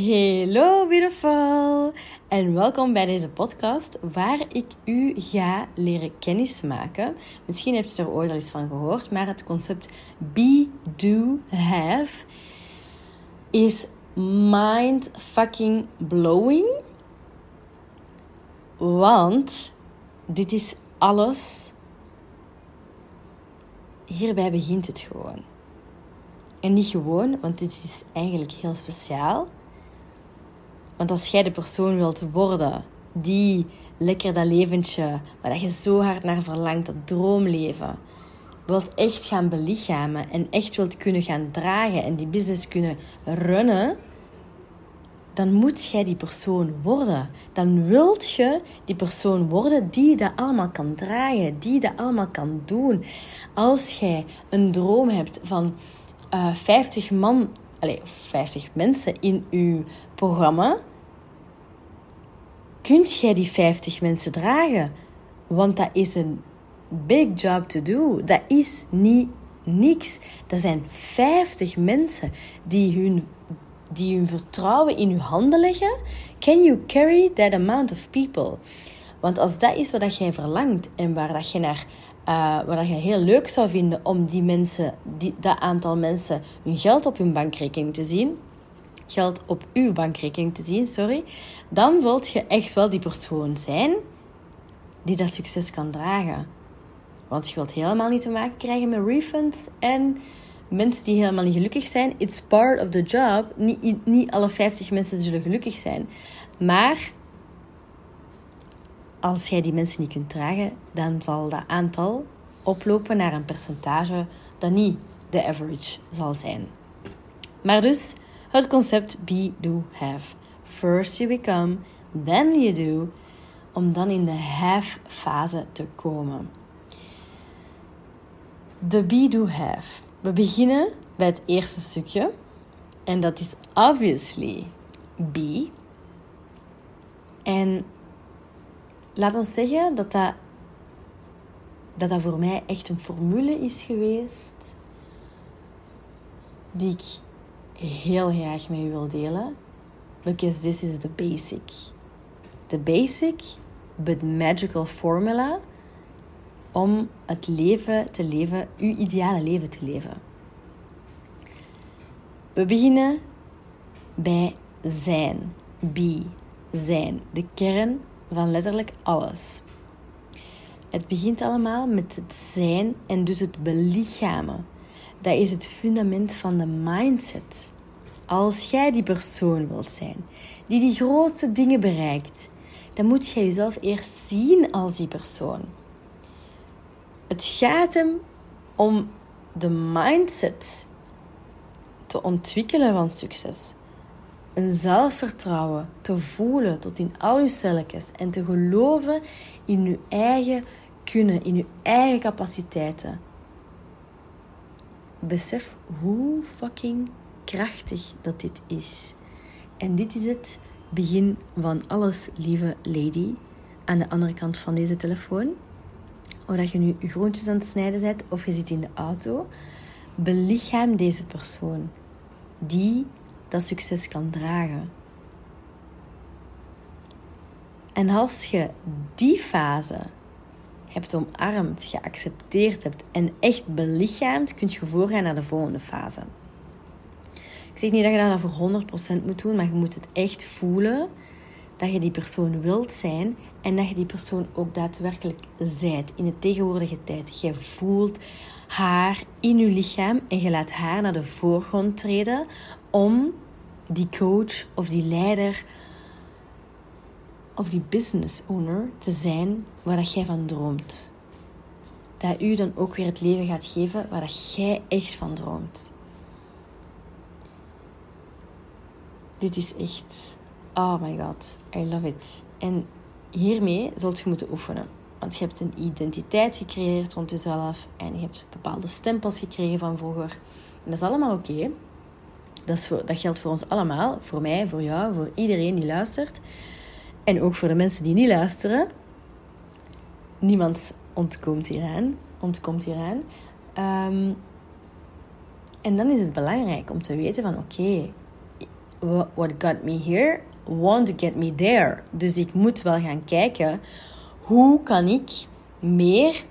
Hello beautiful en welkom bij deze podcast waar ik u ga leren kennismaken. Misschien heb je er ooit al eens van gehoord, maar het concept be, do, have is mind fucking blowing. Want dit is alles. Hierbij begint het gewoon. En niet gewoon, want dit is eigenlijk heel speciaal. Want als jij de persoon wilt worden die lekker dat leventje, waar je zo hard naar verlangt, dat droomleven, wilt echt gaan belichamen en echt wilt kunnen gaan dragen en die business kunnen runnen, dan moet jij die persoon worden. Dan wilt je die persoon worden die dat allemaal kan dragen, die dat allemaal kan doen. Als jij een droom hebt van uh, eh, 50 man, allez, 50 mensen in uw programma, kunt jij die 50 mensen dragen? Want dat is een big job to do. Dat is niet niks. Dat zijn 50 mensen die hun, die hun vertrouwen in uw handen leggen. Can you carry that amount of people? Want als dat is wat jij verlangt en waar dat je naar uh, wat je heel leuk zou vinden om die mensen, die, dat aantal mensen, hun geld op hun bankrekening te zien, geld op uw bankrekening te zien, sorry, dan wilt je echt wel die persoon zijn die dat succes kan dragen. Want je wilt helemaal niet te maken krijgen met refunds en mensen die helemaal niet gelukkig zijn. It's part of the job. Niet, niet alle 50 mensen zullen gelukkig zijn. Maar als jij die mensen niet kunt dragen, dan zal dat aantal oplopen naar een percentage dat niet de average zal zijn. Maar dus het concept be, do, have. First you become, then you do, om dan in de have fase te komen. De be, do, have. We beginnen bij het eerste stukje. En dat is obviously be. En laat ons zeggen dat dat, dat dat voor mij echt een formule is geweest die ik heel graag met u wil delen. Because this is the basic. The basic but magical formula om het leven te leven, uw ideale leven te leven. We beginnen bij zijn, be, zijn, de kern van letterlijk alles. Het begint allemaal met het zijn en dus het belichamen. Dat is het fundament van de mindset. Als jij die persoon wilt zijn, die die grootste dingen bereikt, dan moet jij jezelf eerst zien als die persoon. Het gaat hem om de mindset te ontwikkelen van succes een zelfvertrouwen te voelen tot in al je celletjes en te geloven in je eigen kunnen, in je eigen capaciteiten. Besef hoe fucking krachtig dat dit is. En dit is het begin van alles, lieve lady, aan de andere kant van deze telefoon. Of dat je nu je groentjes aan het snijden bent of je zit in de auto, belichaam deze persoon die dat succes kan dragen. En als je die fase hebt omarmd, geaccepteerd hebt en echt belichaamd, kun je voorgaan naar de volgende fase. Ik zeg niet dat je dat voor 100% moet doen, maar je moet het echt voelen dat je die persoon wilt zijn en dat je die persoon ook daadwerkelijk zijt in de tegenwoordige tijd. Je voelt haar in je lichaam en je laat haar naar de voorgrond treden om die coach of die leider of die business owner te zijn waar dat jij van droomt. Dat u dan ook weer het leven gaat geven waar dat jij echt van droomt. Dit is echt, oh my god, I love it. En hiermee zult je moeten oefenen. Want je hebt een identiteit gecreëerd rond jezelf en je hebt bepaalde stempels gekregen van vroeger. En dat is allemaal oké. Dat, geldt voor ons allemaal. Voor mij, voor jou, voor iedereen die luistert. En ook voor de mensen die niet luisteren. Niemand ontkomt hieraan. Ontkomt hieraan. Um, en dan is het belangrijk om te weten van oké, what got me here won't get me there. Dus ik moet wel gaan kijken hoe kan ik meer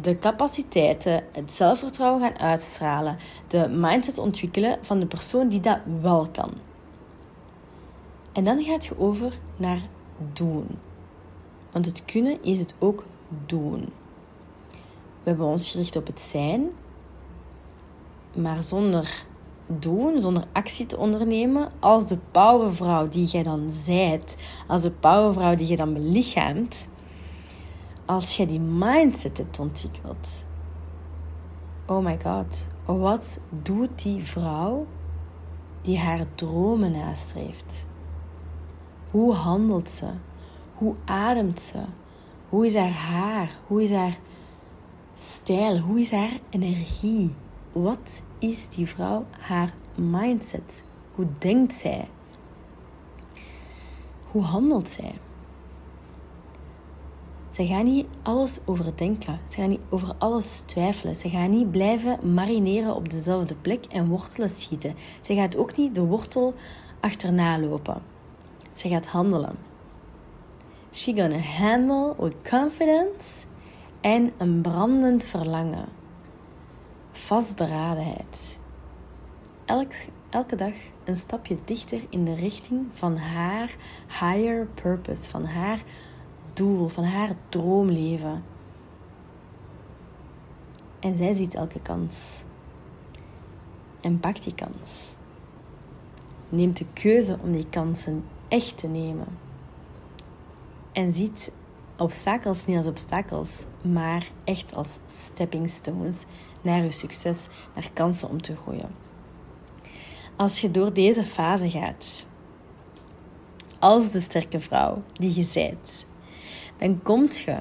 de capaciteiten, het zelfvertrouwen gaan uitstralen, de mindset ontwikkelen van de persoon die dat wel kan. En dan gaat je over naar doen. Want het kunnen is het ook doen. We hebben ons gericht op het zijn, maar zonder doen, zonder actie te ondernemen, als de powervrouw die jij dan zijt, als de powervrouw die je dan belichaamt, als je die mindset hebt ontwikkeld. Oh my god, wat doet die vrouw die haar dromen nastreeft? Hoe handelt ze? Hoe ademt ze? Hoe is haar haar? Hoe is haar stijl? Hoe is haar energie? Wat is die vrouw haar mindset? Hoe denkt zij? Hoe handelt zij? Ze gaan niet alles overdenken. Ze gaan niet over alles twijfelen. Ze gaan niet blijven marineren op dezelfde plek en wortelen schieten. Ze gaat ook niet de wortel achterna lopen. Ze gaat handelen. She gonna handle with confidence en een brandend verlangen. Vastberadenheid. Elk, elke dag een stapje dichter in de richting van haar higher purpose, van haar doel, van haar droomleven. En zij ziet elke kans. En pakt die kans. Neemt de keuze om die kansen echt te nemen. En ziet obstakels niet als obstakels, maar echt als stepping stones naar je succes, naar kansen om te groeien. Als je door deze fase gaat, als de sterke vrouw die je bent, dan komt je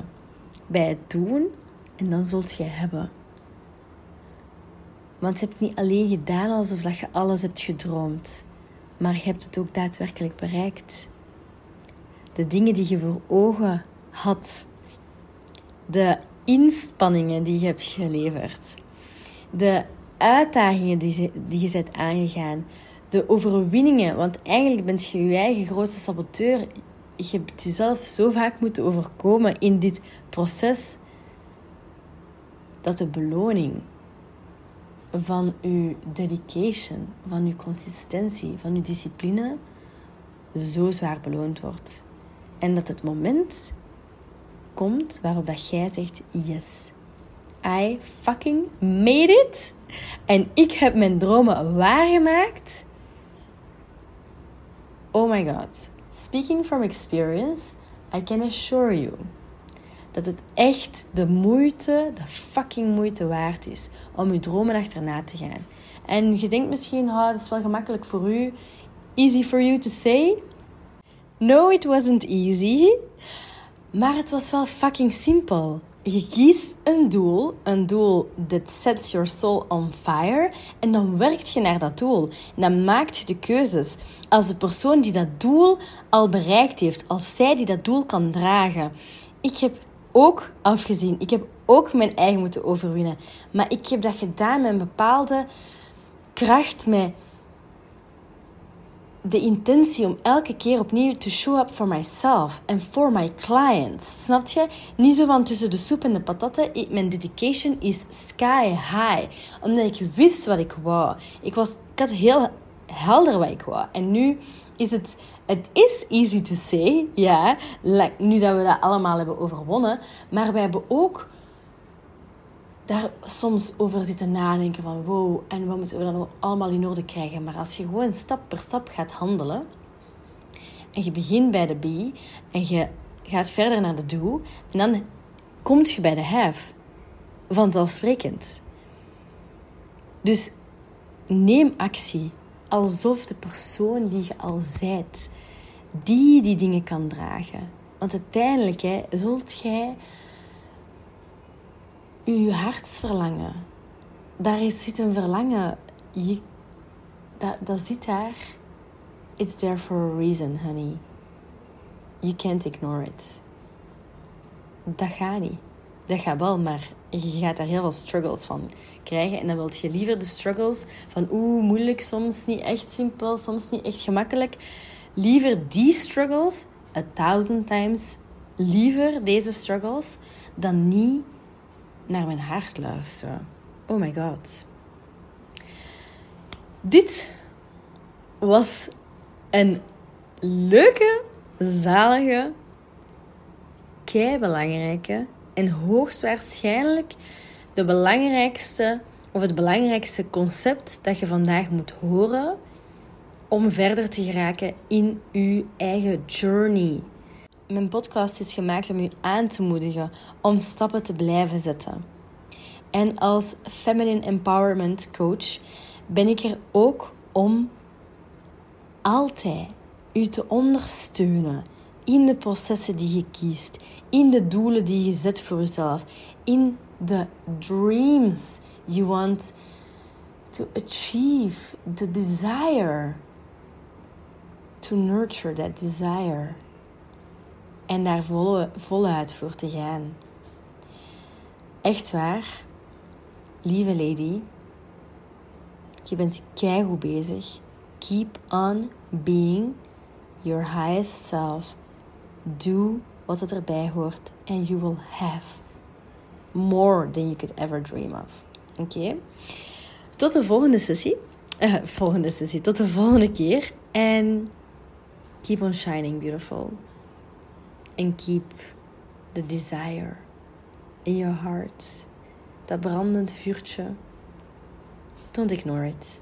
bij het doen en dan zult je hebben. Want je hebt niet alleen gedaan alsof dat je alles hebt gedroomd, maar je hebt het ook daadwerkelijk bereikt. De dingen die je voor ogen had, de inspanningen die je hebt geleverd, de uitdagingen die, je, bent aangegaan, de overwinningen, want eigenlijk bent je je eigen grootste saboteur je hebt jezelf zo vaak moeten overkomen in dit proces dat de beloning van je dedication, van je consistentie, van je discipline zo zwaar beloond wordt. En dat het moment komt waarop dat jij zegt: Yes, I fucking made it. En ik heb mijn dromen waargemaakt. Oh my god. Speaking from experience, I can assure you dat het echt de moeite, de fucking moeite waard is om je dromen achterna te gaan. En je denkt misschien, oh, dat is wel gemakkelijk voor u. Easy for you to say. No, it wasn't easy. Maar het was wel fucking simpel. Je kiest een doel, een doel that sets your soul on fire, en dan werkt je naar dat doel. Dan maakt je de keuzes als de persoon die dat doel al bereikt heeft, als zij die dat doel kan dragen. Ik heb ook afgezien, ik heb ook mijn eigen moeten overwinnen, maar ik heb dat gedaan met een bepaalde kracht, met de intentie om elke keer opnieuw te show up for myself and for my clients. Snap je? Niet zo van tussen de soep en de patatten. mijn dedication is sky high. Omdat ik wist wat ik wou. Ik, was, ik had heel helder wat ik wou. En nu is het... Het is easy to say, ja. nu dat we dat allemaal hebben overwonnen. Maar we hebben ook daar soms over zitten nadenken van wow, en wat moeten we dan allemaal in orde krijgen. Maar als je gewoon stap per stap gaat handelen en je begint bij de B en je gaat verder naar de do en dan kom je bij de have. Vanzelfsprekend. Dus neem actie alsof de persoon die je al zijt, die die dingen kan dragen. Want uiteindelijk hè, zult jij uw hartsverlangen. Daar zit een verlangen. Je, dat, dat zit daar. It's there for a reason, honey. You can't ignore it. Dat gaat niet. Dat gaat wel, maar je gaat daar heel veel struggles van krijgen. En dan wil je liever de struggles van oeh, moeilijk, soms niet echt simpel, soms niet echt gemakkelijk. Liever die struggles, a thousand times liever deze struggles, dan niet naar mijn hart luisteren. Oh my god. Dit was een leuke, zalige, keibelangrijke en hoogstwaarschijnlijk de belangrijkste of het belangrijkste concept dat je vandaag moet horen om verder te geraken in je eigen journey. Mijn podcast is gemaakt om u aan te moedigen om stappen te blijven zetten. En als Feminine Empowerment Coach ben ik er ook om altijd u te ondersteunen in de processen die je kiest, in de doelen die je zet voor jezelf, in de dreams you want to achieve, the desire to nurture that desire en daar volle, voluit voor te gaan. Echt waar, lieve lady, je bent keigoed bezig. Keep on being your highest self. Do wat het erbij hoort and you will have more than you could ever dream of. Oké? Tot de volgende sessie. Uh, volgende sessie. Tot de volgende keer. En keep on shining beautiful. And keep the desire in your heart. Dat brandend vuurtje. Don't ignore it.